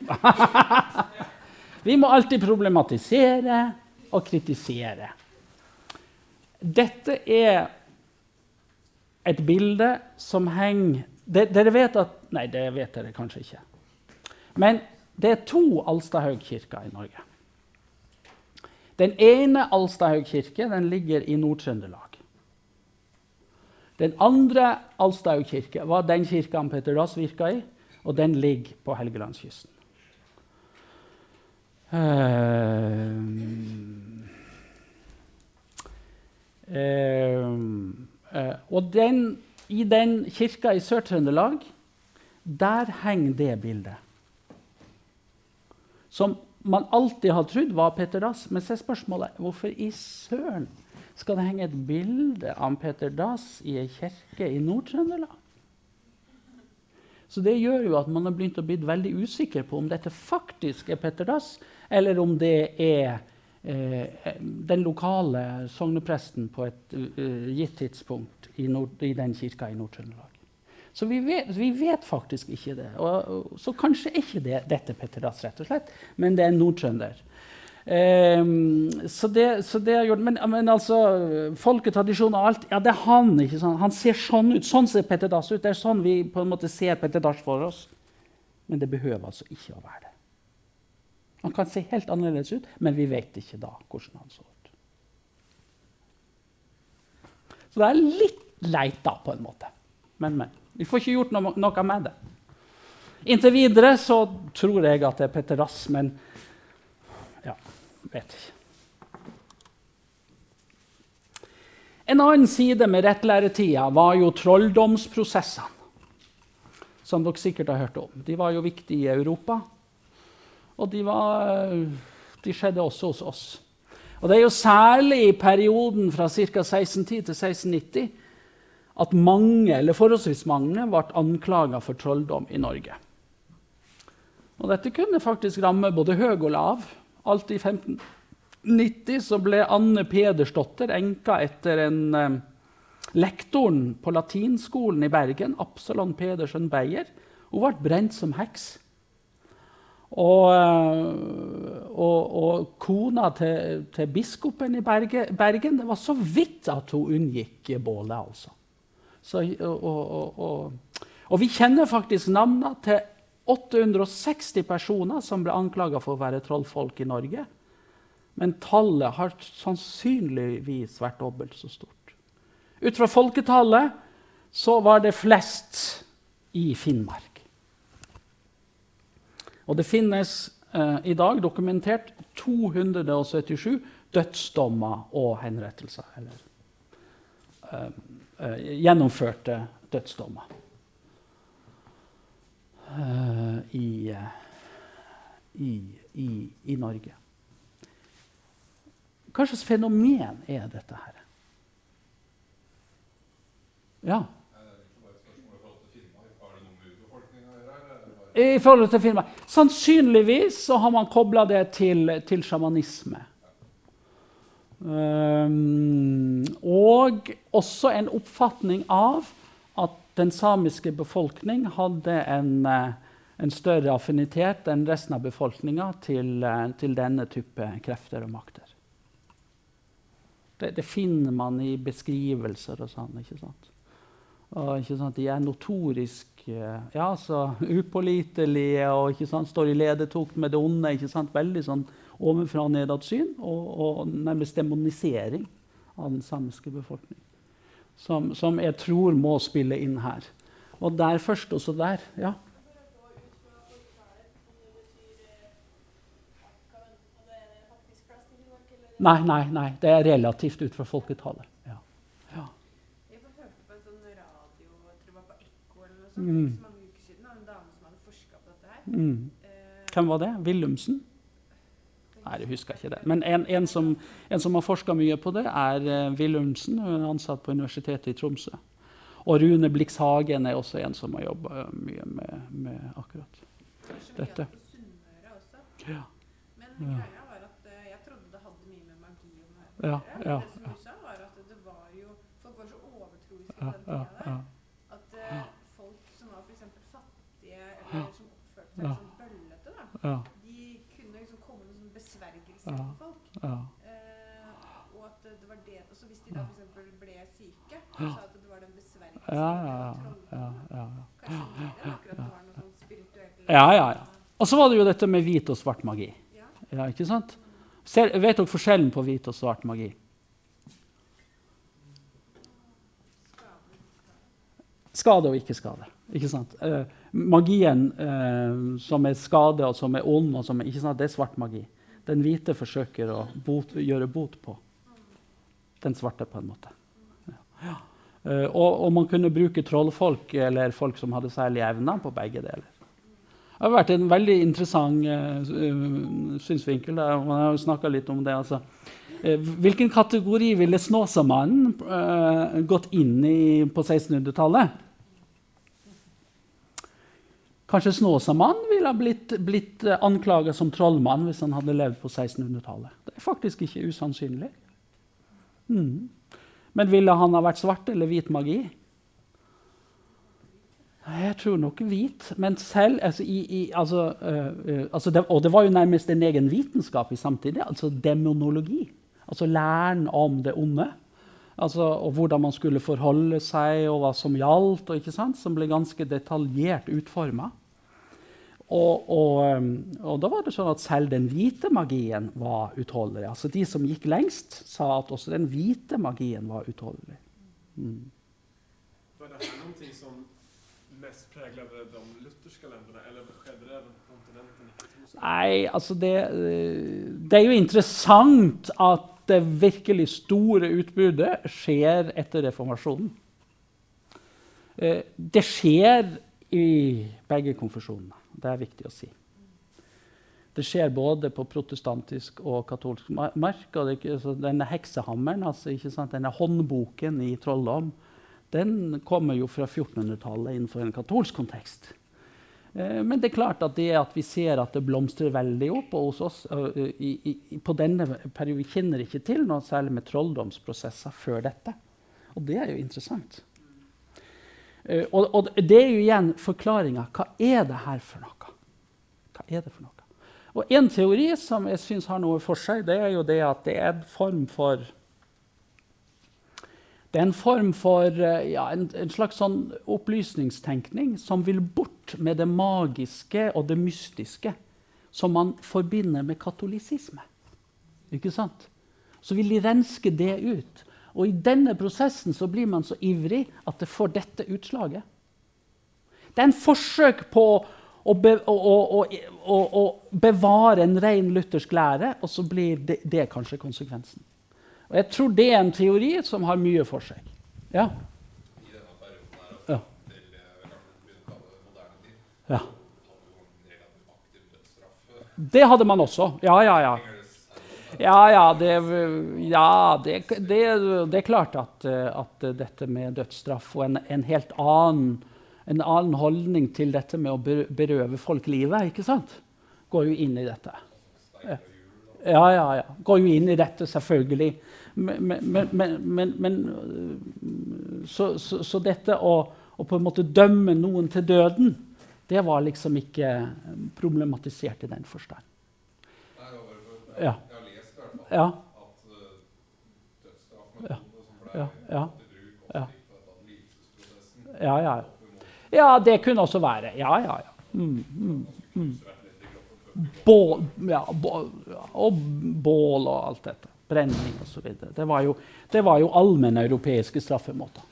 vi må alltid problematisere og kritisere. Dette er et bilde som henger Dere vet at Nei, det vet dere kanskje ikke. Men det er to Alstahaug-kirker i Norge. Den ene Alstahaug kirke den ligger i Nord-Trøndelag. Den andre Alstahaug kirke var den kirka Petter Dass virka i, og den ligger på Helgelandskysten. Uh, uh, og den, i den kirka i Sør-Trøndelag, der henger det bildet. Som man alltid har trodd var Peter Dass. Men så er spørsmålet hvorfor i søren skal det henge et bilde av Peter Dass i ei kirke i Nord-Trøndelag? Så det gjør jo at man har begynt å bli veldig usikker på om dette faktisk er Petter Dass, eller om det er eh, den lokale sognepresten på et uh, gitt tidspunkt i, Nord, i den kirka i Nord-Trøndelag. Så vi vet, vi vet, faktisk ikke det. Og, så kanskje ikke det, dette Petter Dass, rett og slett, men det er nordtrønder. Um, så, det, så det gjort, men, men altså, folketradisjon og alt ja, det er han. ikke sant? Han ser sånn ut. Sånn ser Petter Dass ut. Det er sånn vi på en måte ser Petter Dass for oss. Men det behøver altså ikke å være det. Han kan se helt annerledes ut, men vi vet ikke da hvordan han så ut. Så det er litt leit, da, på en måte. Men, men. Vi får ikke gjort noe, med det. Inntil videre så tror jeg at det er Petter Rass, men ja, vet ikke. En annen side med rettlæretida var jo trolldomsprosessene. Som dere sikkert har hørt om. De var jo viktige i Europa. Og de, var, de skjedde også hos oss. Og det er jo særlig i perioden fra ca. 1610 til 1690 at mange, eller forholdsvis mange ble anklaga for trolldom i Norge. Og dette kunne faktisk ramme både høy og lav. Alt i 1590 så ble Anne Pedersdotter enka etter en eh, lektoren på latinskolen i Bergen, Absalon Pedersen Beyer. Hun ble brent som heks. Og, eh, og, og kona til, til, biskopen i Bergen Det var så vidt at hun unngikk bålet. altså. Så, og, og, vi kjenner faktisk navnene til 860 personer som ble anklaga for å være trollfolk i Norge. Men tallet har sannsynligvis vært dobbelt så stort. Ut fra folketallet så var det flest i Finnmark. Og det finnes eh, i dag dokumentert 277 dødsdommer og henrettelser. Eller, eh, uh, gjennomførte dødsdommer uh, i, i, i, i, Norge. Hva slags fenomen er dette her? Ja. I forhold til Finnmark. Sannsynligvis så har man kobla det til, til sjamanisme. Um, og også en oppfatning av at den samiske befolkning hadde en, eh, en større affinitet enn resten av befolkninga til, eh, til, denne type krefter og makter. Det, det, finner man i beskrivelser og sånn. ikke sant? Og, ikke sant? De er notorisk ja, så upålitelige og ikke sant? står i ledetukt med det onde. ikke sant? Veldig sånn ovenfra og nedad-syn og, og, nærmest demonisering av den samiske befolkning. Som, som, jeg tror må spille inn her. Og der først, også der. ja. Nei, nei, nei. Det er relativt ut fra folketallet. Ja. ja. Jeg hørte på en sånn radio jeg tror det var på Noe mm. så mange uker siden, av en dame som hadde forska på dette her. Mm. Hvem var det? Willumsen? Nei, jeg husker ikke det. Men en, en, som, en som, har forska mye på det, er uh, Willumsen, ansatt på Universitetet i Tromsø. Og Rune Blix Hagen er også en som har jobba mye med, med, akkurat dette. Ja. Men greia var at uh, jeg trodde det hadde mye med magi å gjøre. Ja, ja, det som du sa, var at det var jo Folk var så overtroiske på den tida der. At uh, folk som var f.eks. fattige, eller som seg som bøllete, da, ja, de kunne liksom komme med sånn besvergelser Ja. på folk. ja. Eh, og at det var det Så hvis de da f.eks. ble syke, så Ja. sa at det var den besvergelsen Ja, ja, ja, ja, ja, ja. Kanskje mer enn akkurat det var noe sånn spirituelt. Ja, ja, ja. Og så var det jo dette med hvit og svart magi. Ja. Ja, ikke sant? Ser, vet dere forskjellen på hvit og svart magi? Skade og ikke skade. Ikke sant? Eh, magien eh, som er skade og som er ond, og som er, ikke sant? det er svart magi. Den hvite forsøker å bot, gjøre bot på. Den svarte, på en måte. Ja. Eh, og, og man kunne bruke trollfolk eller folk som hadde særlige evner, på begge deler. Det har vært en veldig interessant uh, synsvinkel. Der. Man har jo snakka litt om det. Altså. Hvilken kategori ville Snåsamannen uh, gått inn i på 1600-tallet? Kanskje Snåsamannen ville ha blitt, blitt uh, anklaga som trollmann hvis han hadde levd på 1600-tallet. Det er faktisk ikke usannsynlig. Mm. Men ville han ha vært svart eller hvit magi? Jeg tror nok hvit. Men selv altså, i, i, altså, uh, uh, altså det, Og det var jo nærmest en egen vitenskap i samtidig. Altså demonologi. Altså læren om det onde. Altså, og hvordan man skulle forholde seg, og hva som gjaldt. Og? Som ble ganske detaljert utforma. Og, og, og da var det sånn at selv den hvite magien var utholdelig. Altså De som gikk lengst, sa at også den hvite magien var utholdelig. Mm. Var det här någonting som mest preget de lutherske landene, eller skjedde det på kontinenten? Nei, altså det, øh, det er jo interessant at det virkelig store utbudet skjer etter reformasjonen. Eh, Det skjer i begge konfesjonene. Det er viktig å si. Det skjer både på protestantisk og katolsk mark. og denne heksehammeren, altså, denne håndboken i trolldom, den kommer jo fra 1400-tallet innenfor en katolsk kontekst. Eh, Men det er klart at det at vi ser at det blomstrer veldig opp og hos oss ø, i, i, på denne perioden, Vi kjenner ikke til noe særlig med trolldomsprosesser før dette. Og det er jo interessant. Eh, og, og det er jo igjen forklaringa. Hva er det her for noe? Hva er det for noe? Og en teori som jeg syns har noe for seg, det er jo det at det er en form for det er en form for eh, ja, en, en slags sånn opplysningstenkning som vil bort med det magiske og det mystiske som man forbinder med katolisisme. Ikke sant? Så vil de renske det ut. Og i denne prosessen så blir man så ivrig at det får dette utslaget. Det er en forsøk på å, be, å, å, å, bevare en ren luthersk lære, og så blir det, det kanskje konsekvensen. Og Jeg tror det er en teori som har mye for seg. Ja. Ja. Det hadde man også. Ja, ja, ja. Ja, ja, det, ja, det, det, det er klart at, at dette med dødsstraff og en, en helt annen, en annen holdning til dette med å berøve folk livet, ikke sant? går jo inn i dette. Ja, ja, ja. Går jo inn i dette, selvfølgelig. Men, men, men, men, så, så, så dette å, å på en måte dømme noen til døden, det var liksom ikke problematisert i den forstand. Ja. Jeg har lest i hvert fall Ja. at Ja, ja. Ja. Ja, ja. Ja, det kunne også være. Ja, ja, ja. Mm, mm, mm. Bål, ja, bål, og bål og alt dette. Brenning osv. Det var jo, det var jo allmenne europeiske straffemåter.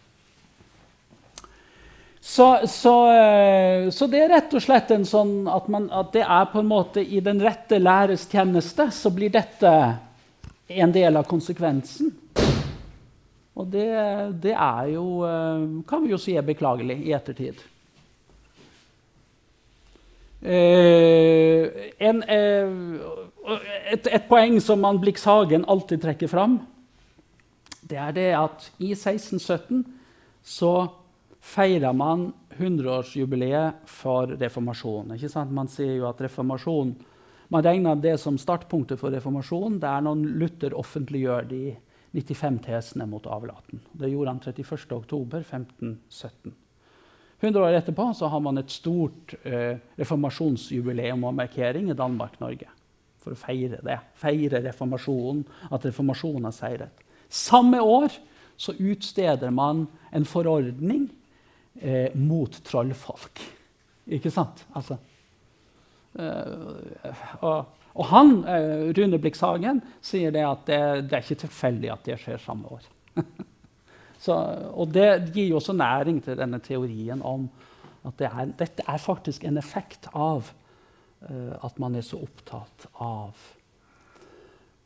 Så, så, eh, så det er rett og slett en sånn at, man, at det er på en måte i den rette læres tjeneste, så blir dette en del av konsekvensen. Og det, det er jo eh, Kan vi jo si er beklagelig i ettertid. Eh, en, eh, et, et poeng som man Blix Hagen alltid trekker fram, det er det at i 1617 så feira man 100-årsjubileet for reformasjonen. Man sier jo at reformasjon, man regner det som startpunktet for reformasjonen. Er når Luther offentliggjør de 95 tesene mot avlaten. Det gjorde han 31.10.1517. 100 år etterpå har man et stort eh, reformasjonsjubileum og markering i Danmark-Norge. For å feire det. Feire reformasjonen, at reformasjonen har seiret. Samme år så utsteder man en forordning eh, mot trollfolk. Ikke sant? Altså, og, og, han, eh, Rune Blikshagen, sier det at det, det, er ikke tilfeldig at det skjer samme år. Så, og det gir jo også næring til denne teorien om at det er, dette er faktisk en effekt av uh, at man er så opptatt av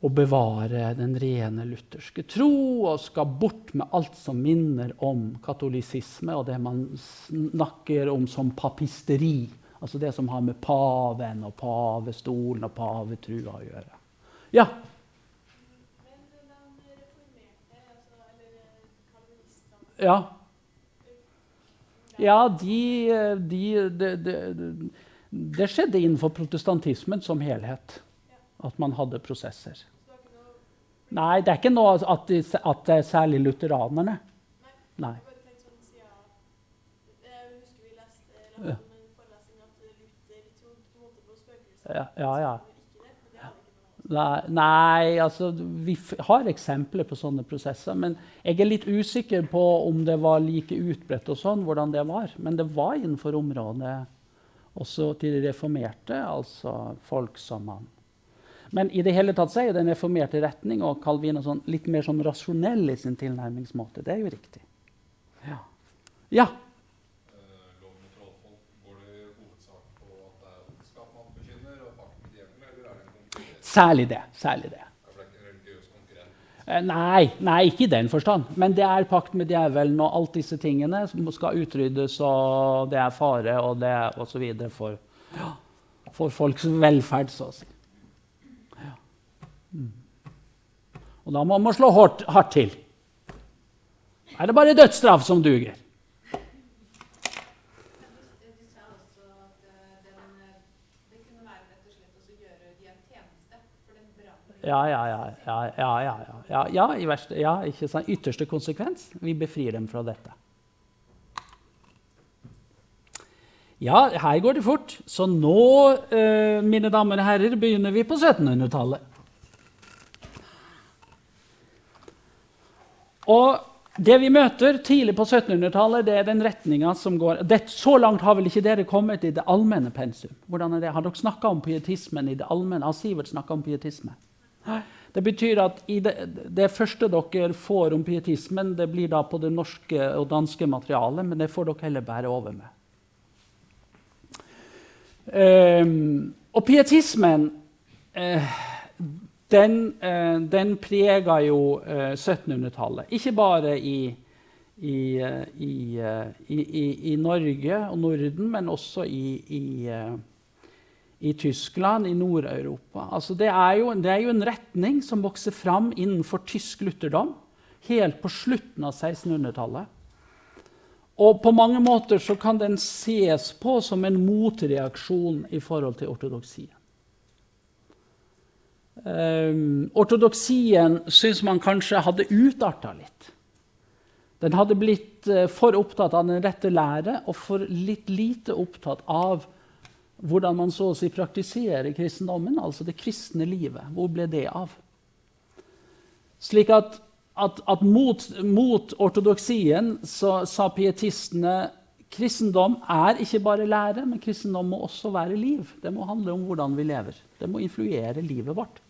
å bevare den rene lutherske tro og skal bort med alt som minner om katolisisme og det man snakker om som papisteri. Altså det som har med paven og pavestolen og pavetrua å gjøre. Ja? Ja. Ja, de, de, de, Det skjedde innenfor protestantismen som helhet. At man hadde prosesser. Nei, det er ikke noe at, de, at det er særlig lutheranerne. Nei. Ja, ja. ja. Nei, altså vi har eksempler på sånne prosesser. Men jeg er litt usikker på om det var like utbredt og sånn, hvordan det var. Men det var innenfor området også til de reformerte, altså folk som han. Men i det hele tatt så er den reformerte retning og Calvin og sånn, litt mer sånn rasjonell i sin tilnærmingsmåte. Det er jo riktig. Ja. ja. Særlig det. Særlig det. Eh, nei, nei, ikke i den forstand. Men det er pakt med djevelen og alt disse tingene som skal utryddes, og det er fare og det osv. For, ja, for folks velferd, så å si. Ja. Mm. Og da må man slå hardt, hardt til. Er det bare dødsstraff som duger? Ja, ja, ja. ja, ja, ja, ja, ja i verste, ja, ikke sant? Ytterste konsekvens. Vi befrir dem fra dette. Ja, her går det fort. Så nå, eh, mine damer og herrer, begynner vi på 1700-tallet. Og det vi møter tidlig på 1700-tallet, det er den retninga som går det, Så langt har vel ikke dere kommet i det allmenne pensum? Hvordan er det? Har dere snakka om pietismen i det allmenne? Har Sivert snakka om pietisme? Det betyr at det, det, første dere får om pietismen, det blir da på det norske og danske materialet, men det får dere heller bære over med. Um, og pietismen uh, den, uh, den prega jo uh, eh, 1700-tallet. Ikke bare i, i, i, i, Norge og Norden, men også i, i Tyskland, i Nord-Europa. Altså det, det, er jo en retning som vokser fram innenfor tysk lutherdom helt på slutten av 1600-tallet. Og på mange måter så kan den ses på som en motreaksjon i forhold til ortodoksien. Um, ortodoksien syns man kanskje hadde utarta litt. Den hadde blitt uh, for opptatt av den rette lære og for litt lite opptatt av hvordan man så å si praktiserer kristendommen, altså det kristne livet. Hvor ble det av? Slik at, at, at mot, mot, ortodoksien så sa pietistene kristendom er ikke bare lære, men kristendom må også være liv. Det må handle om hvordan vi lever. Det må influere livet vårt.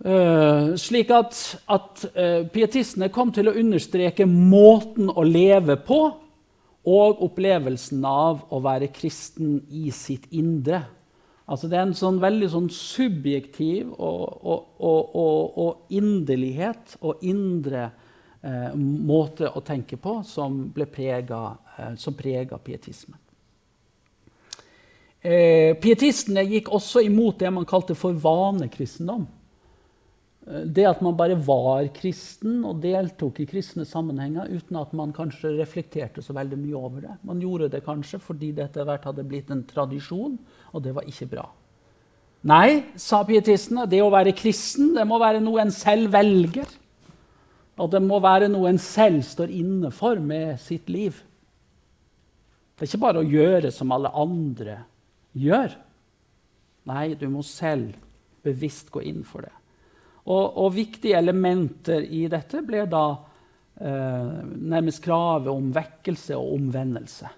Uh, slik at, at uh, pietistene kom til å understreke måten å leve på og opplevelsen av å være kristen i sitt indre. Altså det er en sånn veldig sånn subjektiv og, og, og, og, inderlighet og indre eh, måte å tenke på som, prega, eh, som prega pietismen. Eh, pietistene gikk også imot det man kalte for vanekristendom. Eh, det at man bare var kristen og deltok i kristne sammenhenger uten at man kanskje reflekterte så veldig mye over det. Man gjorde det kanskje fordi det etter hvert hadde blitt en tradisjon, og det var ikke bra. Nei, sa pietistene, det å være kristen det må være noe en selv velger. Og det må være noe en selv står inne for med sitt liv. Det er ikke bare å gjøre som alle andre gjør. Nei, du må selv bevisst gå inn for det. Og, og viktige elementer i dette ble da eh, nærmest kravet om vekkelse og omvendelse.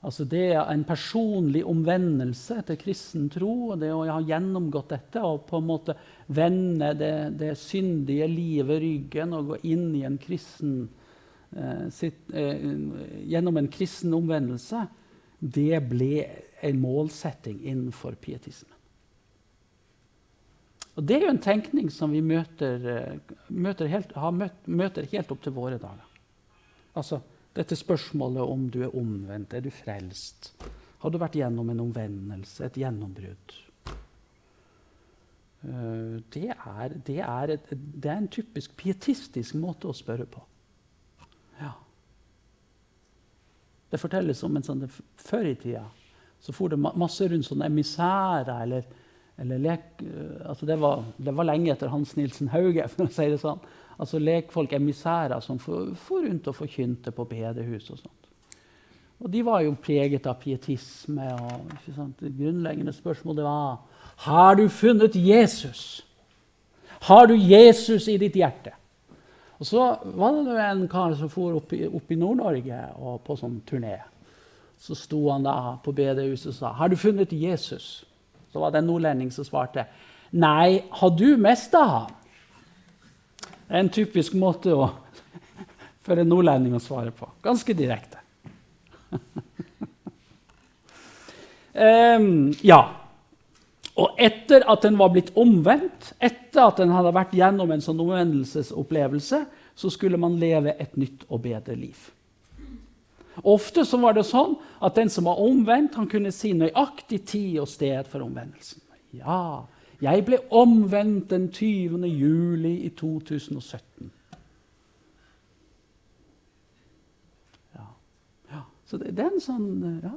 Altså det er en personlig omvendelse til kristen tro. og Det å ha gjennomgått dette og på en måte vende det, det syndige livet ryggen og gå inn i en kristen eh, sitt, eh, gjennom en kristen omvendelse, det ble en målsetting innenfor pietismen. Og Det er jo en tenkning som vi møter, eh, møter, helt, møtt, møter helt opp til våre dager. Altså, dette spørsmålet om du er omvendt, er du frelst? Har du vært gjennom en omvendelse, et gjennombrudd? Uh, det, er, det, er et, det, er, en typisk pietistisk måte å spørre på. Ja. Det fortelles om en sånn Før i tida så for det masse rundt sånne emissærer eller lek... Uh, altså det, var, det var lenge etter Hans Nilsen Hauge, for å si det sånn altså lekfolk, emissærer, som for, rundt og forkynte på bedehus. og sånt. Og de var jo preget av pietisme. og Det grunnleggende spørsmålet var har du funnet Jesus. Har du Jesus i ditt hjerte? Og Så var det en kar som for opp opp i Nord-Norge på sånn turné. Så sto han da på bedehuset og sa har du funnet Jesus. Så var det en nordlending som svarte nei, har du mista ham? Det er en typisk måte å, for en nordlending å svare på. Ganske direkte. um, ja. Og etter at en var blitt omvendt, etter at en hadde vært gjennom en sånn omvendelsesopplevelse, så skulle man leve et nytt og bedre liv. Ofte så var det sånn at den som var omvendt, han kunne si nøyaktig tid og sted for omvendelsen. Ja, jeg ble omvendt den 20. juli i 2017. Ja. ja. Så det, det, er en sånn ja.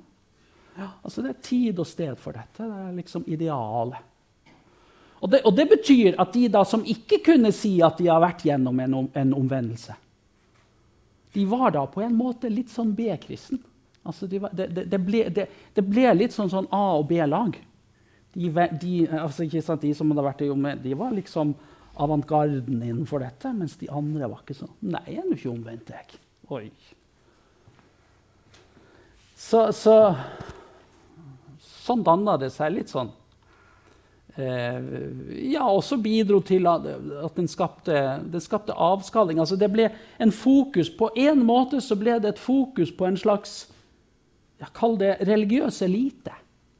ja. Altså det er tid og sted for dette. Det er liksom idealet. Og det, og det, betyr at de da som ikke kunne si at de har vært gjennom en, en omvendelse, de var da på en måte litt sånn B-kristen. Altså de det, det, ble, det, ble, litt sånn, sånn A- og B-lag de, de, altså de, som hadde vært i med, de var liksom avantgarden innenfor dette, mens de andre var ikke sånn. Nei, jeg er nå ikke omvendt, jeg. Oi. Så, så Sånn danna det seg litt sånn. Eh, ja, også bidro til at, den, skapte, den skapte avskalling. Altså det ble en fokus På en måte så ble det et fokus på en slags ja, Kall det religiøs elite.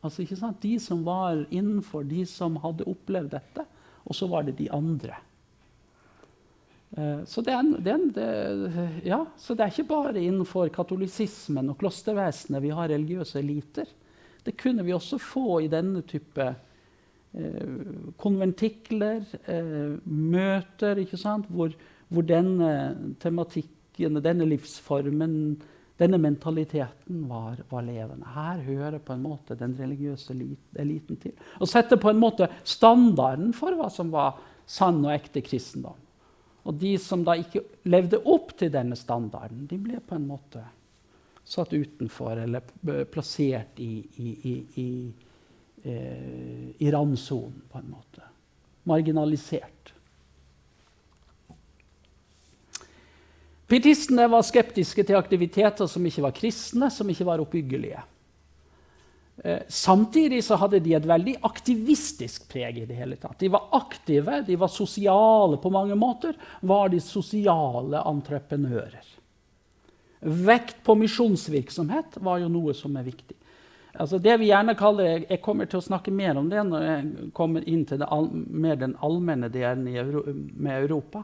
Altså, ikke sant? De som var innenfor, de som hadde opplevd dette. Og så var det de andre. Uh, så, det er, det, er, det, ja, så det er ikke bare innenfor katolisismen og klostervesenet vi har religiøse eliter. Det kunne vi også få i denne type uh, konventikler, ikke sant? hvor, hvor, denne tematikken, denne livsformen denne mentaliteten var, var, levende. Her hører på en måte den religiøse eliten til. Og setter på en måte standarden for hva som var sann og ekte kristendom. Og de som da ikke levde opp til denne standarden, de ble på en måte satt utenfor eller plassert i, i, i, i, eh, i randsonen, på en måte. Marginalisert. Pietistene var skeptiske til aktiviteter som ikke var kristne, som ikke var oppbyggelige. Eh, samtidig så hadde de et veldig aktivistisk preg. i det hele tatt. De var aktive, de var sosiale på mange måter. Var de sosiale entreprenører. Vekt på misjonsvirksomhet var jo noe som er viktig. Altså det vi gjerne kaller, Jeg kommer til å snakke mer om det når jeg kommer inn til det, mer den allmenne delen Euro, med Europa.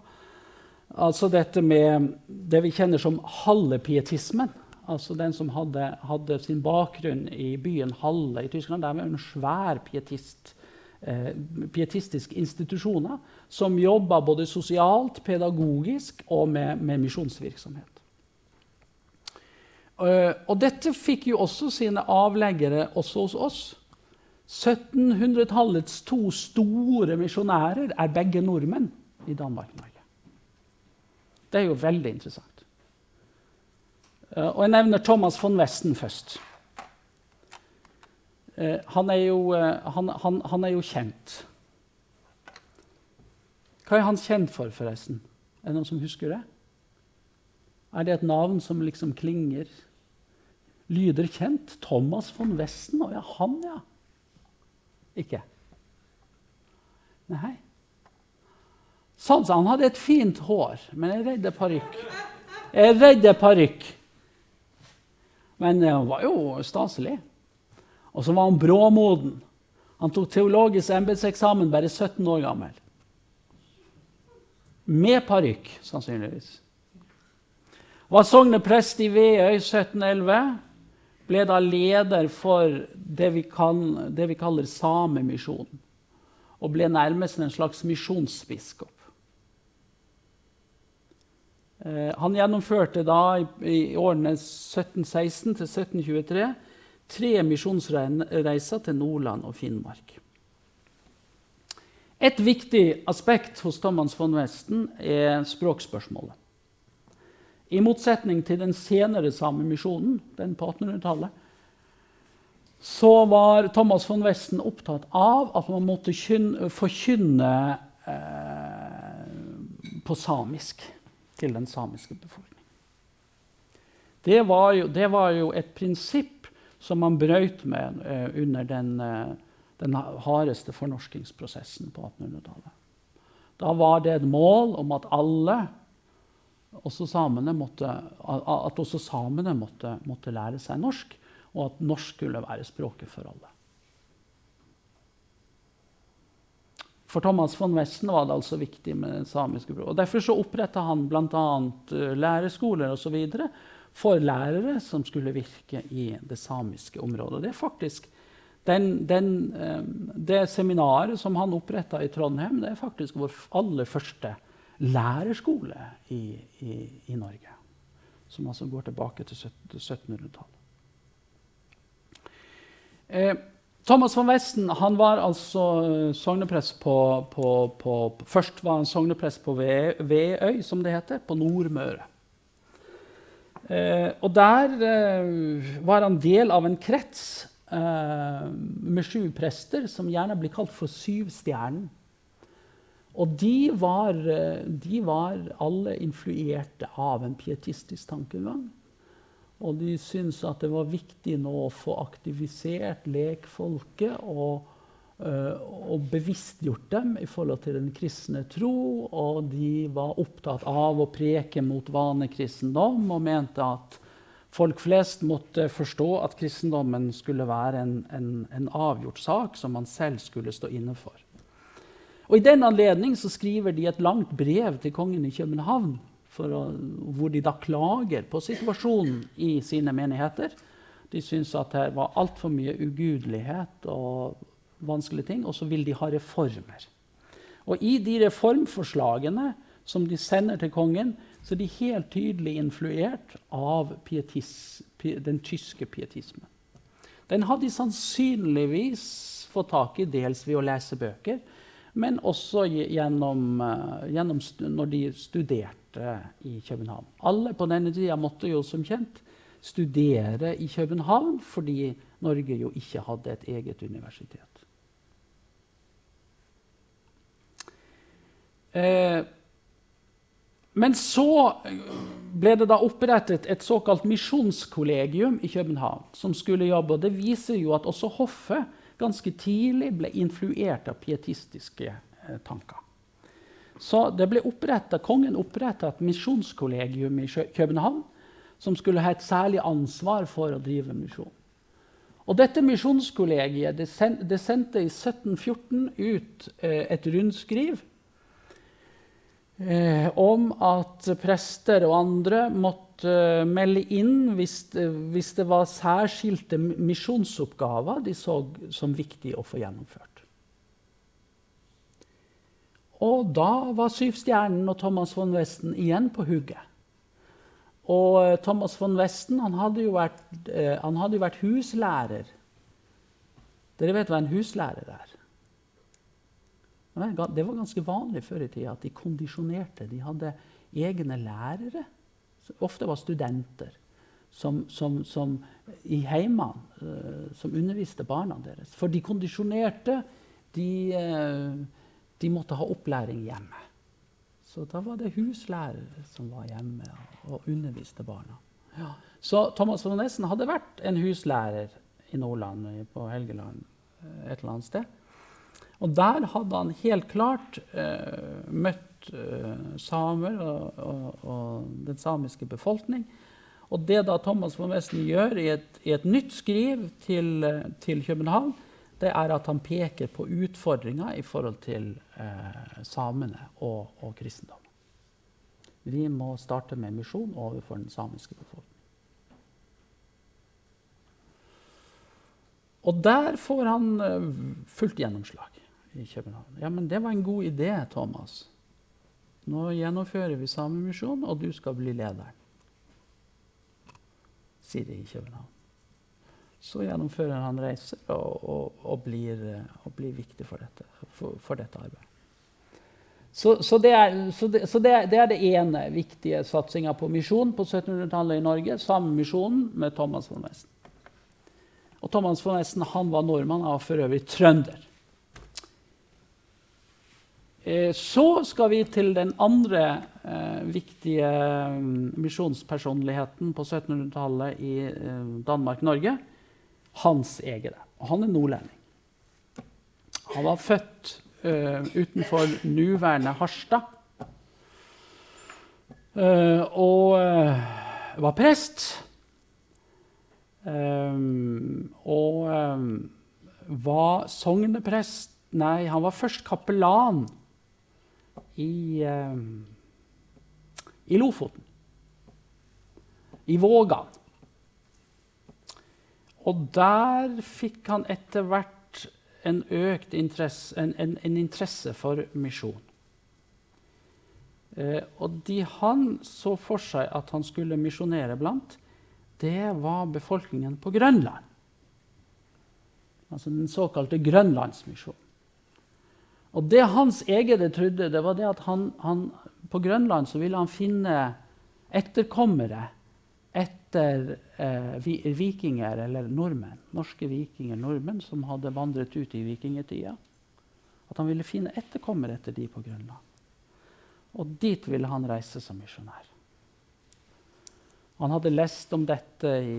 Altså dette med det vi kjenner som hallepietismen. Altså den som hadde, hadde, sin bakgrunn i byen Halle i Tyskland. Der var en svær pietist, eh, pietistisk institusjoner som jobba både sosialt, pedagogisk og med, med misjonsvirksomhet. Uh, og dette fikk jo også sine avleggere også hos oss. 1700-tallets to store misjonærer er begge nordmenn i Danmark. Det er jo veldig interessant. Uh, og jeg nevner Thomas von Westen først. Uh, han, er jo, han, han, han, er jo, kjent. Hva er han kjent for, forresten? Er det noen som husker det? Er det et navn som liksom klinger? Lyder kjent? Thomas von Westen? Å ja, han, ja. Ikke? Nei. Sånn, så han hadde et fint hår, men jeg redde redd parykk. Jeg redde redd parykk. Men han var jo staselig. Og så var han bråmoden. Han tok teologisk embetseksamen bare 17 år gammel. Med parykk, sannsynligvis. Var sogneprest i Veøy 1711. Ble da leder for det vi, kan, det vi kaller Samemisjonen. Og ble nærmest en slags misjonsbiskop. Eh, han gjennomførte da i, årene 1716 til 1723 tre misjonsreiser til Nordland og Finnmark. Et viktig aspekt hos Thomas von Westen er språkspørsmålet. I motsetning til den senere samemisjonen, den på 1800-tallet, så var Thomas von Westen opptatt av at man måtte forkynne eh, på samisk til den samiske befolkning. Det var jo, det var jo et prinsipp som man brøt med eh, under den, eh, den, hardeste fornorskingsprosessen på 1800-tallet. Da var det et mål om at alle, også måtte, at også samene måtte, måtte lære seg norsk, og at norsk skulle være språket for alle. For Thomas von Westen var det altså viktig med samiske språket. Derfor så oppretta han bl.a. Eh, læreskoler videre for lærere som skulle virke i det samiske området. Det er faktisk den, den, eh, det seminaret som han oppretta i Trondheim, det er faktisk vår aller første lærerskole i, i, i Norge. Som altså går tilbake til 1700-tallet. Eh, Thomas von Westen han var altså eh, sogneprest på, på, på, Først var han sogneprest på Veøy, som det heter, på Nordmøre. Eh, og der eh, var han del av en krets eh, med sju prester som gjerne blir kalt for Syvstjernen. Og de var, eh, de var alle influerte av en pietistisk tankegang. Og de syntes at det var viktig nå å få aktivisert lekfolket og, uh, og, bevisstgjort dem i forhold til den kristne tro. Og de var opptatt av å preke mot vanekristendom og mente at folk flest måtte forstå at kristendommen skulle være en, en, en avgjort sak som man selv skulle stå inne for. Og I den anledning skriver de et langt brev til kongen i København å, hvor de da klager på situasjonen i sine menigheter. De syns at det var altfor mye ugudelighet og vanskelige ting, og så vil de ha reformer. Og i de reformforslagene som de sender til kongen, så er de helt tydelig influert av pietis, den tyske pietismen. Den hadde de sannsynligvis fått tak i dels ved å lese bøker, men også gjennom, eh, gjennom når de studerte i København. Alle på denne tida måtte jo som kjent studere i København fordi Norge jo ikke hadde et eget universitet. Eh, men så ble det da opprettet et såkalt misjonskollegium i København. som skulle jobbe, og Det viser jo at også hoffet ganske tidlig ble influert av pietistiske eh, tanker. Så opprettet, Kongen oppretta et misjonskollegium i København som skulle ha et særlig ansvar for å drive misjon. Og dette misjonskollegiet det sendte i 1714 ut eh, et rundskriv eh, om at prester og andre måtte eh, melde inn hvis, hvis det var særskilte misjonsoppgaver de så som viktig å få gjennomført. Og da var Syvstjernen og Thomas von Westen igjen på hugget. Og eh, Thomas von Westen han hadde, jo vært, eh, hadde jo vært huslærer. Dere vet hva en huslærer er? Det var ganske vanlig før i tida at de kondisjonerte. De hadde egne lærere. Ofte var studenter. Som, som, som i heimene, uh, som underviste barna deres. For de kondisjonerte. De, uh, de måtte ha opplæring hjemme. Så da var det huslærere som var hjemme og underviste barna. Ja. Så Thomas von Nessen hadde vært en huslærer i Nordland, på Helgeland eh, et eller annet sted. Og der hadde han helt klart uh, møtt eh, samer og, og, og, den samiske befolkning. Og det da Thomas von Wessen gjør i et, i et nytt skriv til, til København, det er at han peker på utfordringer i forhold til uh, samene og, og, kristendom. Vi må starte med misjon overfor den samiske befolkningen. Og der får han uh, fullt gjennomslag i København. Ja, men det var en god idé, Thomas. Nå gjennomfører vi Samemisjonen, og du skal bli lederen. Sier de i København. Så gjennomfører han reiser og, og, og, blir, og blir, viktig for dette, for, for dette arbeidet. Så, så, det, er, så, det, så det, er, det, ene viktige satsinga på misjon på 1700-tallet i Norge. Samemisjonen med Thomas von Westen. Og Thomas von Westen han var nordmann, og for øvrig trønder. Eh, så skal vi til den andre eh, viktige mm, misjonspersonligheten på 1700-tallet i eh, Danmark-Norge. Hans Egede. Og han er nordlending. Han var født eh, utenfor nuværende Harstad. Uh, og uh, var prest. Og var sogneprest Nei, han var først kapellan i, um, i Lofoten. I Vågan. Og der fikk han etter hvert en økt interesse, en, en, en interesse for misjon. Eh, og de han så for seg at han skulle misjonere blant, det var befolkningen på Grønland. Altså den såkalte Grønlandsmisjonen. Og det Hans egne trodde, det var det at han, han, på Grønland så ville han finne etterkommere etter eh, vikinger eller nordmenn. Norske vikinger, nordmenn som hadde vandret ut i vikingtida. At han ville finne etterkommere etter de på Grønland. Og dit ville han reise som misjonær. Han hadde lest om dette i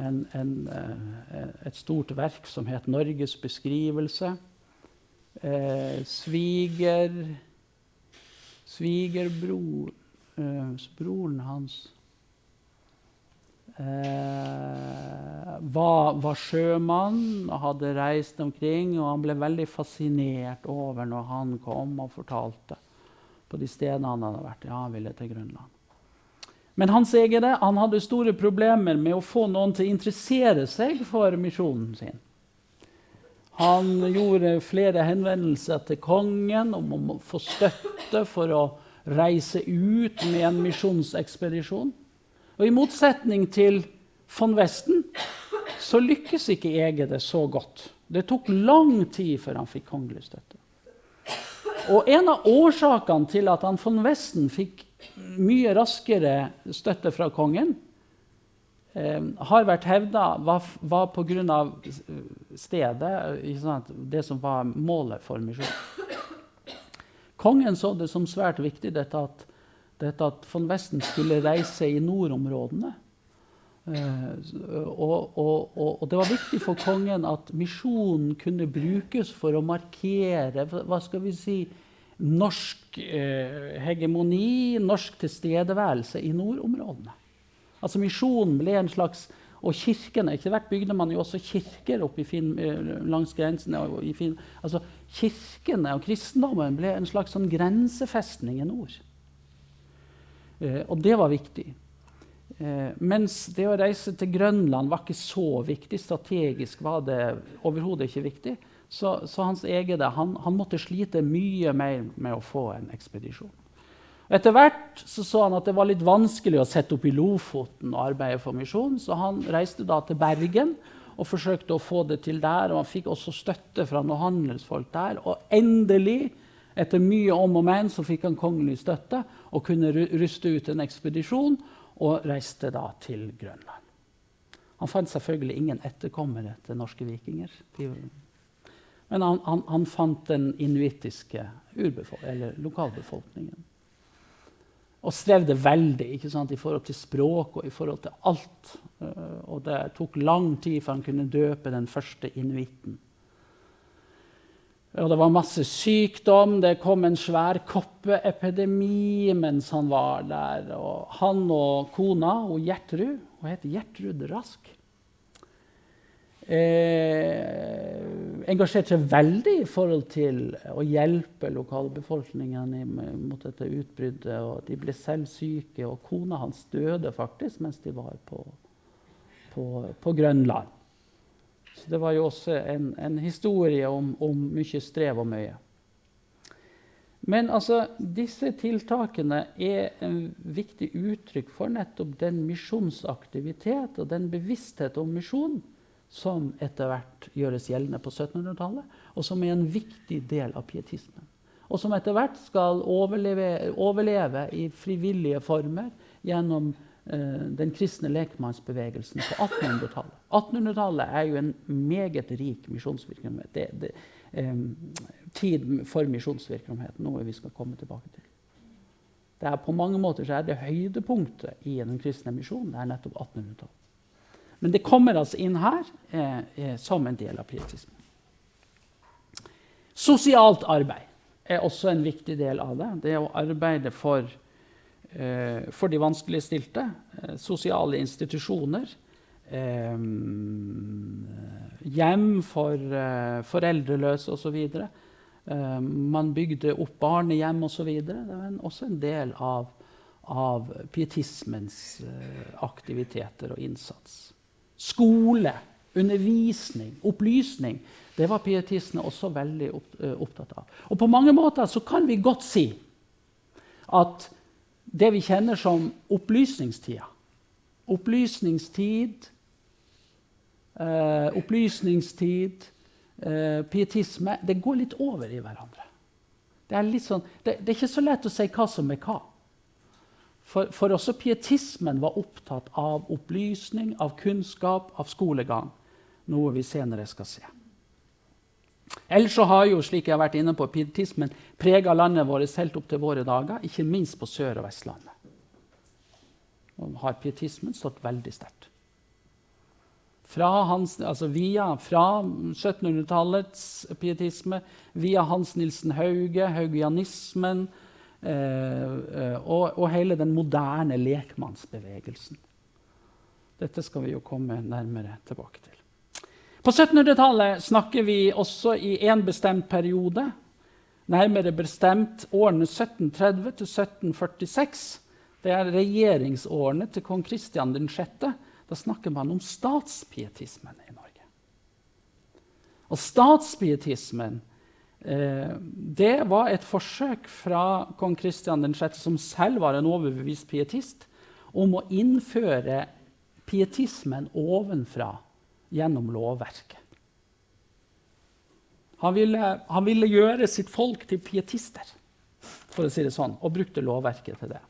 en, en, eh, et stort verk som het 'Norges beskrivelse'. Eh, sviger Svigerbroren eh, hans eh, var, var, sjømann og hadde reist omkring. Og han ble veldig fascinert over når han kom og fortalte på de stedene han hadde vært. Ja, han ville til Grønland. Men Hans egen han hadde store problemer med å få noen til å interessere seg for misjonen sin. Han gjorde flere henvendelser til kongen om å få støtte for å reise ut med en misjonsekspedisjon. Og I motsetning til von Westen så lykkes ikke Ege det så godt. Det tok lang tid før han fikk kongelig støtte. Og En av årsakene til at han von Westen fikk mye raskere støtte fra kongen, eh, har vært hevda var, var pga. Stedet, det som var målet for misjonen. Kongen så det som svært viktig dette at, dette at von Westen skulle reise i nordområdene. Eh, og, og, og, og, det var viktig for kongen at misjonen kunne brukes for å markere hva skal vi si, norsk eh, hegemoni, norsk tilstedeværelse i nordområdene. Altså Misjonen ble en slags Og kirkene Etter hvert bygde man jo også kirker opp eh, langs grensene. Altså Kirkene og kristendommen ble en slags sånn grensefestning i nord. Eh, og det var viktig. Eh, mens det å reise til Grønland var ikke så viktig. Strategisk var det overhodet ikke viktig. Så, så Hans Egede han, han, måtte slite mye mer med å få en ekspedisjon. Etter hvert så, så han at det var litt vanskelig å sette opp i Lofoten og arbeide for misjon, så han reiste da til Bergen og forsøkte å få det til der. og Han fikk også støtte fra noen handelsfolk der. Og endelig, Etter mye om og men så fikk han kongelig støtte og kunne ruste ut en ekspedisjon og reiste da til Grønland. Han fant selvfølgelig ingen etterkommere til norske vikinger. Men han, han, han fant den inuittiske lokalbefolkningen. Og strevde veldig sant, i forhold til språk og i forhold til alt. Eh, og det tok lang tid før han kunne døpe den første inuitten. Og det var masse sykdom. Det kom en svær koppeepidemi mens han var der. Og han og kona, og Gjertrud Hun heter Gjertrud Rask. Eh, engasjerte seg veldig i forhold til å hjelpe lokalbefolkningen mot dette utbruddet. og De ble selv syke, og kona hans døde faktisk mens de var på, på, på Grønland. Så det var jo også en, en historie om, om, mye strev og mye. Men altså, disse tiltakene er en viktig uttrykk for nettopp den misjonsaktivitet og den bevissthet om misjon som etter hvert gjøres gjeldende på 1700-tallet, og som er en viktig del av pietismen. Og som etter hvert skal overleve, overleve i frivillige former gjennom Eh, den kristne lekmannsbevegelsen på 1800-tallet. 1800-tallet er jo en meget rik misjonsvirksomhet. Det, det, eh, tid for misjonsvirksomhet, noe vi skal komme tilbake til. Det er På mange måter så er det høydepunktet i den kristne misjonen. Det er nettopp 1800-tallet. Men det kommer altså inn her eh, eh, som en del av pietismen. Sosialt arbeid er også en viktig del av det. Det å arbeide for Eh, for de vanskeligstilte, eh, sosiale institusjoner, eh, hjem for foreldreløse osv. Man bygde opp barnehjem osv. Det var også en del av, av pietismens aktiviteter og innsats. Skole, undervisning, opplysning. Det var pietistene også veldig opptatt av. Og på mange måter så kan vi godt si at det vi kjenner som opplysningstida. Opplysningstid, eh, opplysningstid, eh, pietisme Det går litt over i hverandre. Det er, sånn, det, det er, ikke så lett å si hva som er hva. For, for også pietismen var opptatt av opplysning, av kunnskap, av skolegang. Noe vi senere skal se. Ellers så har jo, slik jeg har vært inne på, pietismen prega landet vårt helt opp til våre dager, ikke minst på Sør- og Vestlandet. Og har pietismen stått veldig sterkt. Altså fra 1700-tallets pietisme, via Hans Nilsen Hauge, haugianismen og, og, hele den moderne lekmannsbevegelsen. Dette skal vi jo komme nærmere tilbake til. På 1700-tallet snakker vi også i en bestemt periode, nærmere bestemt årene 1730 til 1746. Det er regjeringsårene til kong Kristian 6. Da snakker man om statspietismen i Norge. Og statspietismen eh, det var et forsøk fra kong Kristian 6., som selv var en overbevist pietist, om å innføre pietismen ovenfra gjennom lovverket. Han ville, han ville, gjøre sitt folk til pietister, for å si det sånn, og brukte lovverket til det.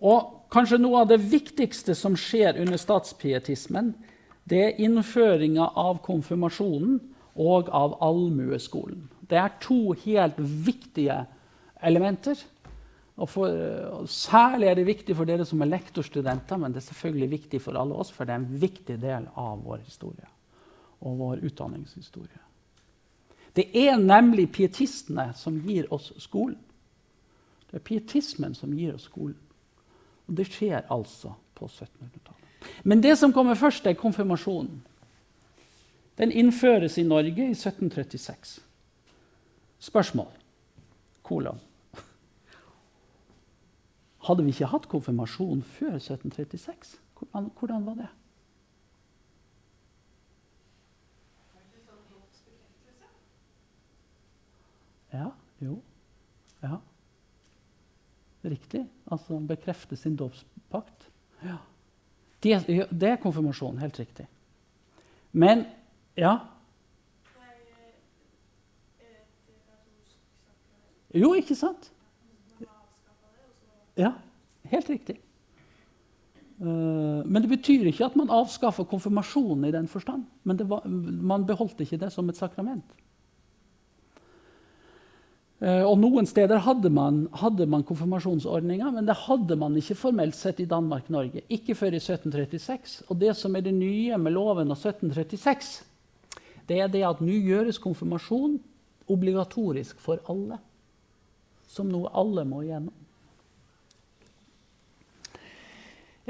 Og kanskje noe av det viktigste som skjer under statspietismen, det er innføringa av konfirmasjonen og av allmueskolen. Det er to helt viktige elementer og for, og særlig er det viktig for dere som er lektorstudenter, men det er selvfølgelig viktig for alle oss, for det er en viktig del av vår historie og vår utdanningshistorie. Det er nemlig pietistene som gir oss skolen. Det er pietismen som gir oss skolen. Og det skjer altså på 1700-tallet. Men det som kommer først, er konfirmasjonen. Den innføres i Norge i 1736. Spørsmål? Kolon. Hadde vi ikke hatt konfirmasjon før 1736? Hvordan, hvordan var det? Ja, jo. Ja. Riktig. Altså han bekrefter sin dåpspakt. Ja. Det, det, er konfirmasjonen. Helt riktig. Men ja Jo, ikke sant? Ja, helt riktig. Eh, men det betyr ikke at man avskaffer konfirmasjonen i den forstand. Men var, man beholdt ikke det som et sakrament. Eh, og Noen steder hadde man, hadde man konfirmasjonsordninger, men det hadde man ikke formelt sett i Danmark-Norge. Ikke før i 1736. Og det som er det nye med loven av 1736, det er det at nå gjøres konfirmasjon obligatorisk for alle. Som noe alle må igjennom.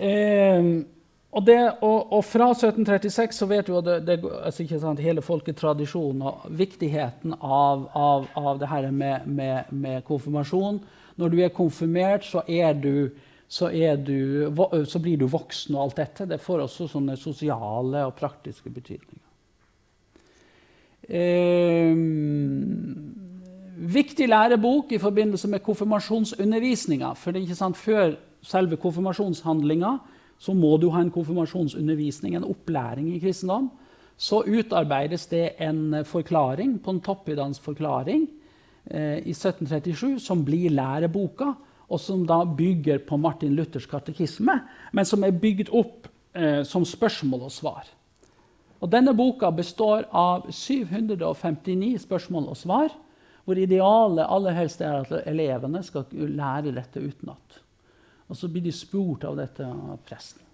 Eh, og, det, og, og, fra 1736 så vet vi at det, det, altså sant, hele folketradisjonen og viktigheten av, av, av det her med, med, med, konfirmasjon. Når du er konfirmert, så, er du, så, er du, så, blir du voksen og alt dette. Det får også sånne sosiale og praktiske betydninger. Eh, viktig lærebok i forbindelse med konfirmasjonsundervisninga. For det er ikke sant, før selve konfirmasjonshandlinga så må du ha en konfirmasjonsundervisning, en opplæring i kristendom. Så utarbeides det en forklaring, på en Pontoppidas forklaring eh, i 1737, som blir læreboka, og som da bygger på Martin Luthers katekisme, men som er bygd opp eh, som spørsmål og svar. Og denne boka består av 759 spørsmål og svar, hvor idealet aller helst er at elevene skal lære dette utenat. Og så blir de spurt av dette av presten.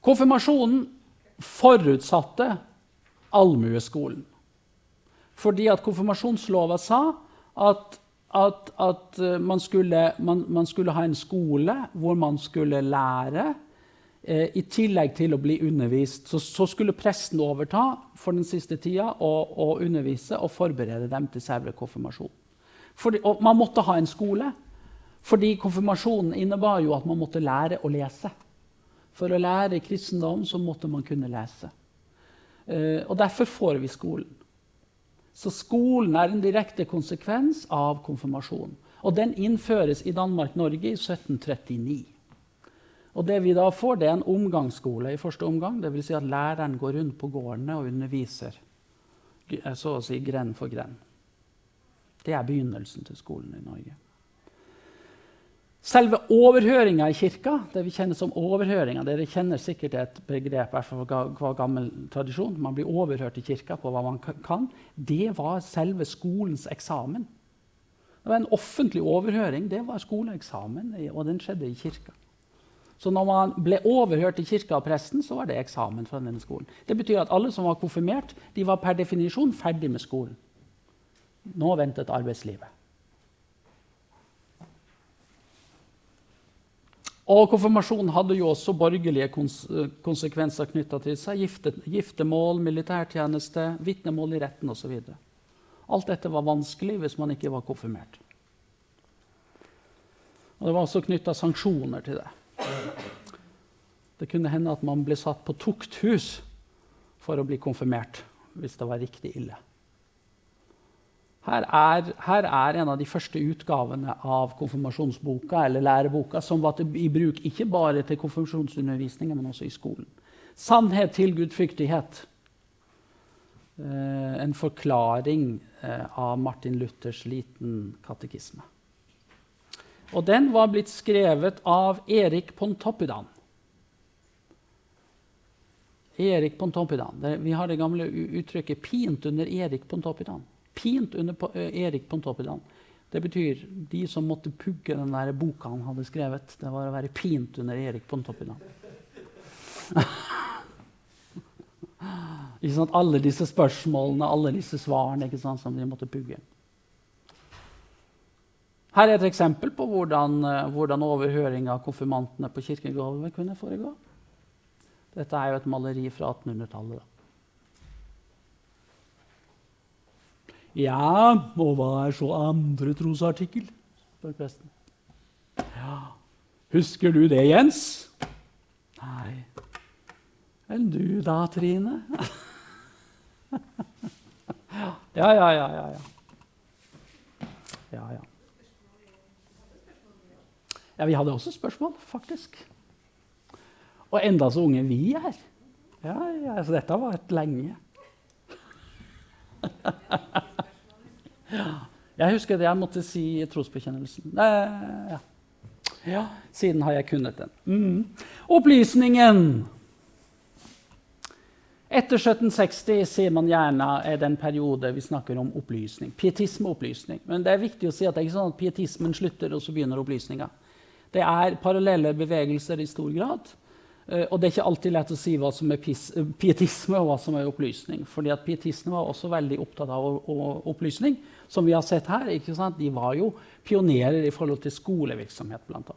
Konfirmasjonen forutsatte allmueskolen. Fordi at konfirmasjonslova sa at, at, at eh, man, skulle, man, man, skulle, ha en skole hvor man skulle lære. Eh, I tillegg til å bli undervist. Så, så, skulle presten overta for den siste tida og, og undervise og forberede dem til selve konfirmasjonen. Fordi, og man måtte ha en skole, fordi konfirmasjonen innebar jo at man måtte lære å lese. For å lære kristendom så måtte man kunne lese. Eh, og derfor får vi skolen. Så skolen er en direkte konsekvens av konfirmasjonen. Og den innføres i Danmark-Norge i 1739. Og det vi da får, det er en omgangsskole i første omgang. Dvs. Si at læreren går rundt på gårdene og underviser så å si gren for gren. Det er begynnelsen til skolen i Norge. Selve overhøringa i kirka, det vi kjenner som overhøringa Dere kjenner sikkert et begrep fra gammel tradisjon. Man blir overhørt i kirka på hva man kan. Det var selve skolens eksamen. Det var en offentlig overhøring. Det var skoleeksamen, og den skjedde i kirka. Så når man ble overhørt i kirka av presten, så var det eksamen fra denne skolen. Det betyr at alle som var konfirmert, de var per definisjon ferdig med skolen. Nå ventet arbeidslivet. Og konfirmasjonen hadde jo også borgerlige konsekvenser knytta til seg. Gifte, giftermål, militærtjeneste, vitnemål i retten osv. Alt dette var vanskelig hvis man ikke var konfirmert. Og Det var også knytta sanksjoner til det. Det kunne hende at man ble satt på tukthus for å bli konfirmert hvis det var riktig ille. Her er, her er, en av de første utgavene av konfirmasjonsboka eller læreboka som var til, i bruk ikke bare til konfirmasjonsundervisningen, men også i skolen. 'Sannhet til gudfryktighet'. Eh, en forklaring eh, av Martin Luthers liten katekisme. Og den var blitt skrevet av Erik Pontoppidan. Erik Pontoppidan. Vi har det gamle uttrykket 'pint under Erik Pontoppidan' pint under eh, Erik Pontoppidan. Det betyr de som måtte pugge den der boka han hadde skrevet. Det var å være pint under Erik Pontoppidan. ikke sant? Alle disse spørsmålene, alle disse svarene ikke sant, som de måtte pugge. Her er et eksempel på hvordan, eh, hvordan overhøring av konfirmantene på kirkegulvet kunne foregå. Dette er jo et maleri fra 1800-tallet. Ja, og hva er så andre trosartikkel? spør presten. Ja, husker du det, Jens? Nei. Enn du da, Trine? ja, ja, ja, ja. ja. Ja, ja. Ja, vi hadde også spørsmål, faktisk. Og enda så unge vi er. Ja, ja, så dette har vært lenge. Jeg husker det jeg måtte si i trosbekjennelsen. Eh, ja. ja. Siden har jeg kunnet den. Mm. Opplysningen. Etter 1760 sier man gjerne er den periode vi snakker om opplysning. Pietisme og opplysning. Men det er viktig å si at det er ikke sånn at pietismen slutter, og så begynner opplysninga. Det er parallelle bevegelser i stor grad. Eh, og det er ikke alltid lett å si hva som er pietisme og hva som er opplysning. fordi at pietistene var også veldig opptatt av opplysning. Som vi har sett her, De var jo pionerer i forhold til skolevirksomhet. Annet.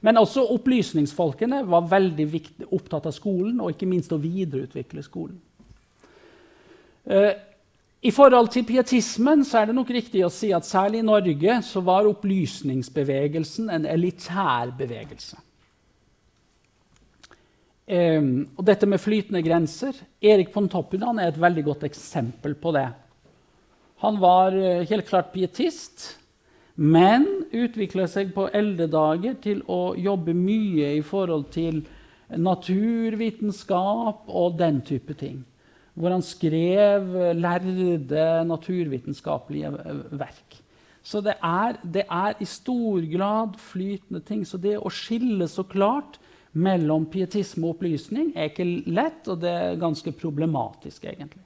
Men også opplysningsfolkene var veldig viktig, opptatt av skolen, og ikke minst å videreutvikle skolen. Uh, I forhold til pietismen er det nok riktig å si at særlig i Norge var opplysningsbevegelsen en elitær bevegelse. Um, og dette med flytende grenser Erik Pontoppidan er et veldig godt eksempel på det. Han var uh, helt klart pietist, men utvikla seg på eldre dager til å jobbe mye i forhold til naturvitenskap og den type ting. Hvor han skrev lærde naturvitenskapelige uh, verk. Så det er, det er i stor grad flytende ting. Så det å skille så klart mellom pietisme og opplysning er ikke lett, og det er ganske problematisk, egentlig.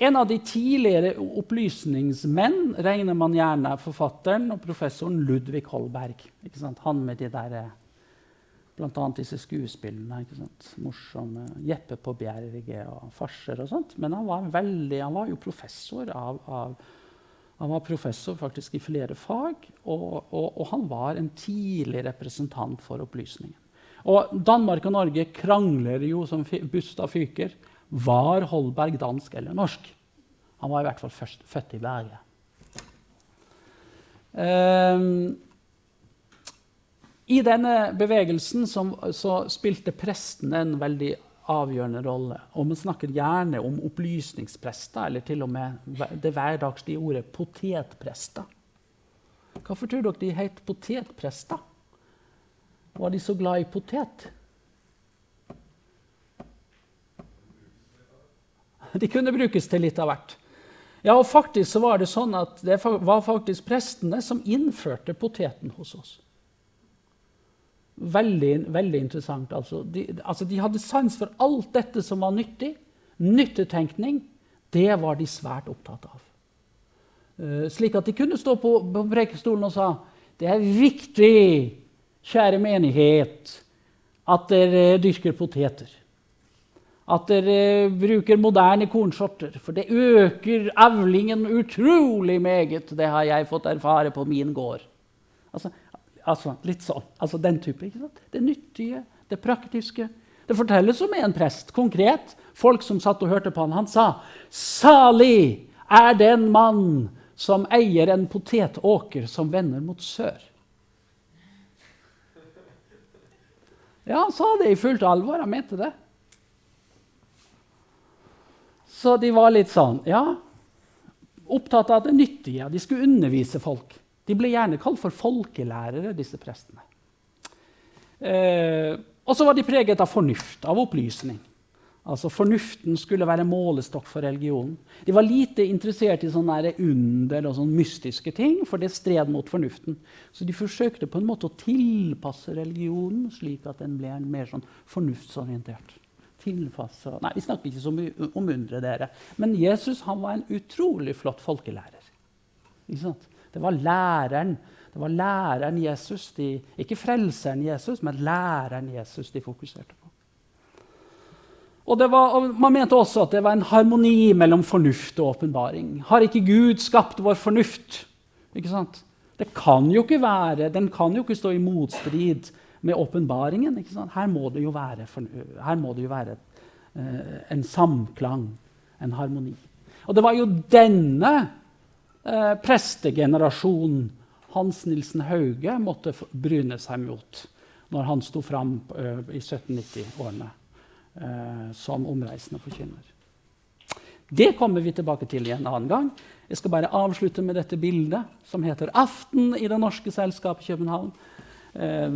En av de tidligere opplysningsmenn regner man gjerne forfatteren og professoren Ludvig Holberg. Han med de der, bl.a. disse skuespillene. Morsomme Jeppe på Bjerget og farser og sånt. Men han var, veldig, han var jo professor av, av han var professor faktisk i flere fag, og, og, og, han var en tidlig representant for opplysningen. Og Danmark og Norge krangler jo som busta fyker. Var Holberg dansk eller norsk? Han var i hvert fall først, født i Berge. Um, I denne bevegelsen som, så spilte prestene en veldig avgjørende rolle. Og man snakker gjerne om opplysningsprester, eller til og med det hverdagslige ordet potetprester. Hvorfor tror dere de het potetprester? Var de så glad i potet. De kunne brukes til litt av hvert. Ja, og faktisk så var Det sånn at det var faktisk prestene som innførte poteten hos oss. Veldig, veldig interessant. Altså. De, altså, de hadde sans for alt dette som var nyttig. Nyttetenkning. Det var de svært opptatt av. Uh, slik at de kunne stå på, på prekestolen og sa det er viktig Kjære menighet, at dere dyrker poteter. At dere bruker moderne kornsorter, for det øker avlingen utrolig meget. Det har jeg fått erfare på min gård. Altså, altså litt sånn. Altså den type. ikke sant? Det nyttige, det praktiske. Det fortelles om en prest, konkret. Folk som satt og hørte på han, han sa Salig er den mann som eier en potetåker som vender mot sør. Ja, han sa det i fullt alvor. Han mente det. Så de var litt sånn Ja, opptatt av det nyttige. De skulle undervise folk. De ble gjerne kalt for folkelærere, disse prestene. Eh, og så var de preget av fornuft, av opplysning. Altså Fornuften skulle være målestokk for religionen. De var lite interessert i sånne under og sånne mystiske ting, for det stred mot fornuften. Så de forsøkte på en måte å tilpasse religionen slik at den ble mer sånn fornuftsorientert. Tilpasse. Nei, Vi snakker ikke så mye om undre, dere. Men Jesus han var en utrolig flott folkelærer. Det var læreren det var læreren Jesus, de, ikke frelseren Jesus, men læreren Jesus de fokuserte på. Og, var, Man mente også at det var en harmoni mellom fornuft og åpenbaring. Har ikke Gud skapt vår fornuft? Ikke sant? Det kan jo ikke være, Den kan jo ikke stå i motstrid med åpenbaringen. Her må det jo være, det jo være eh, en samklang, en harmoni. Og det var jo denne eh, prestegenerasjonen Hans Nilsen Hauge måtte bryne seg mot når han sto fram eh, i 1790-årene eh, som omreisende forkynner. Det kommer vi tilbake til en annen gang. Jeg skal bare avslutte med dette bildet, som heter 'Aften i Det Norske selskapet i København'. Eh,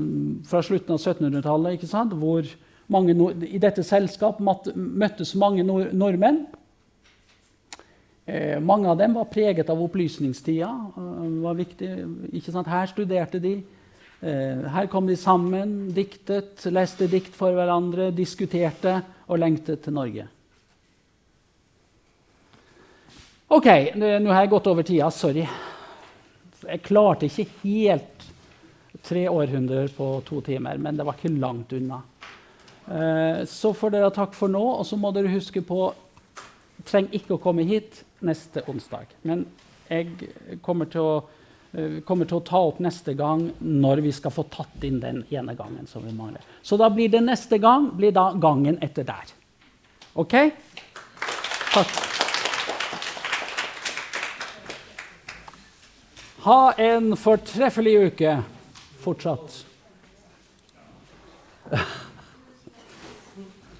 fra slutten av 1700-tallet, hvor mange, i dette selskap møttes mange nord nordmenn. Eh, mange av dem var preget av opplysningstida. Eh, var viktig, ikke sant? Her studerte de. Eh, her kom de sammen, diktet, leste dikt for hverandre, diskuterte og lengtet til Norge. OK, nå har jeg gått over tida. Sorry. Jeg klarte ikke helt tre århundrer på to timer, men det var ikke langt unna. Eh, så får dere takk for nå, og så må dere huske på trenger ikke å komme hit neste onsdag. Men jeg kommer til, å, Eh, kommer til å ta opp neste gang når vi skal få tatt inn den ene gangen som vi mangler. Så da blir det neste gang blir da gangen etter der. OK? Takk. Ha en fortreffelig uke fortsatt.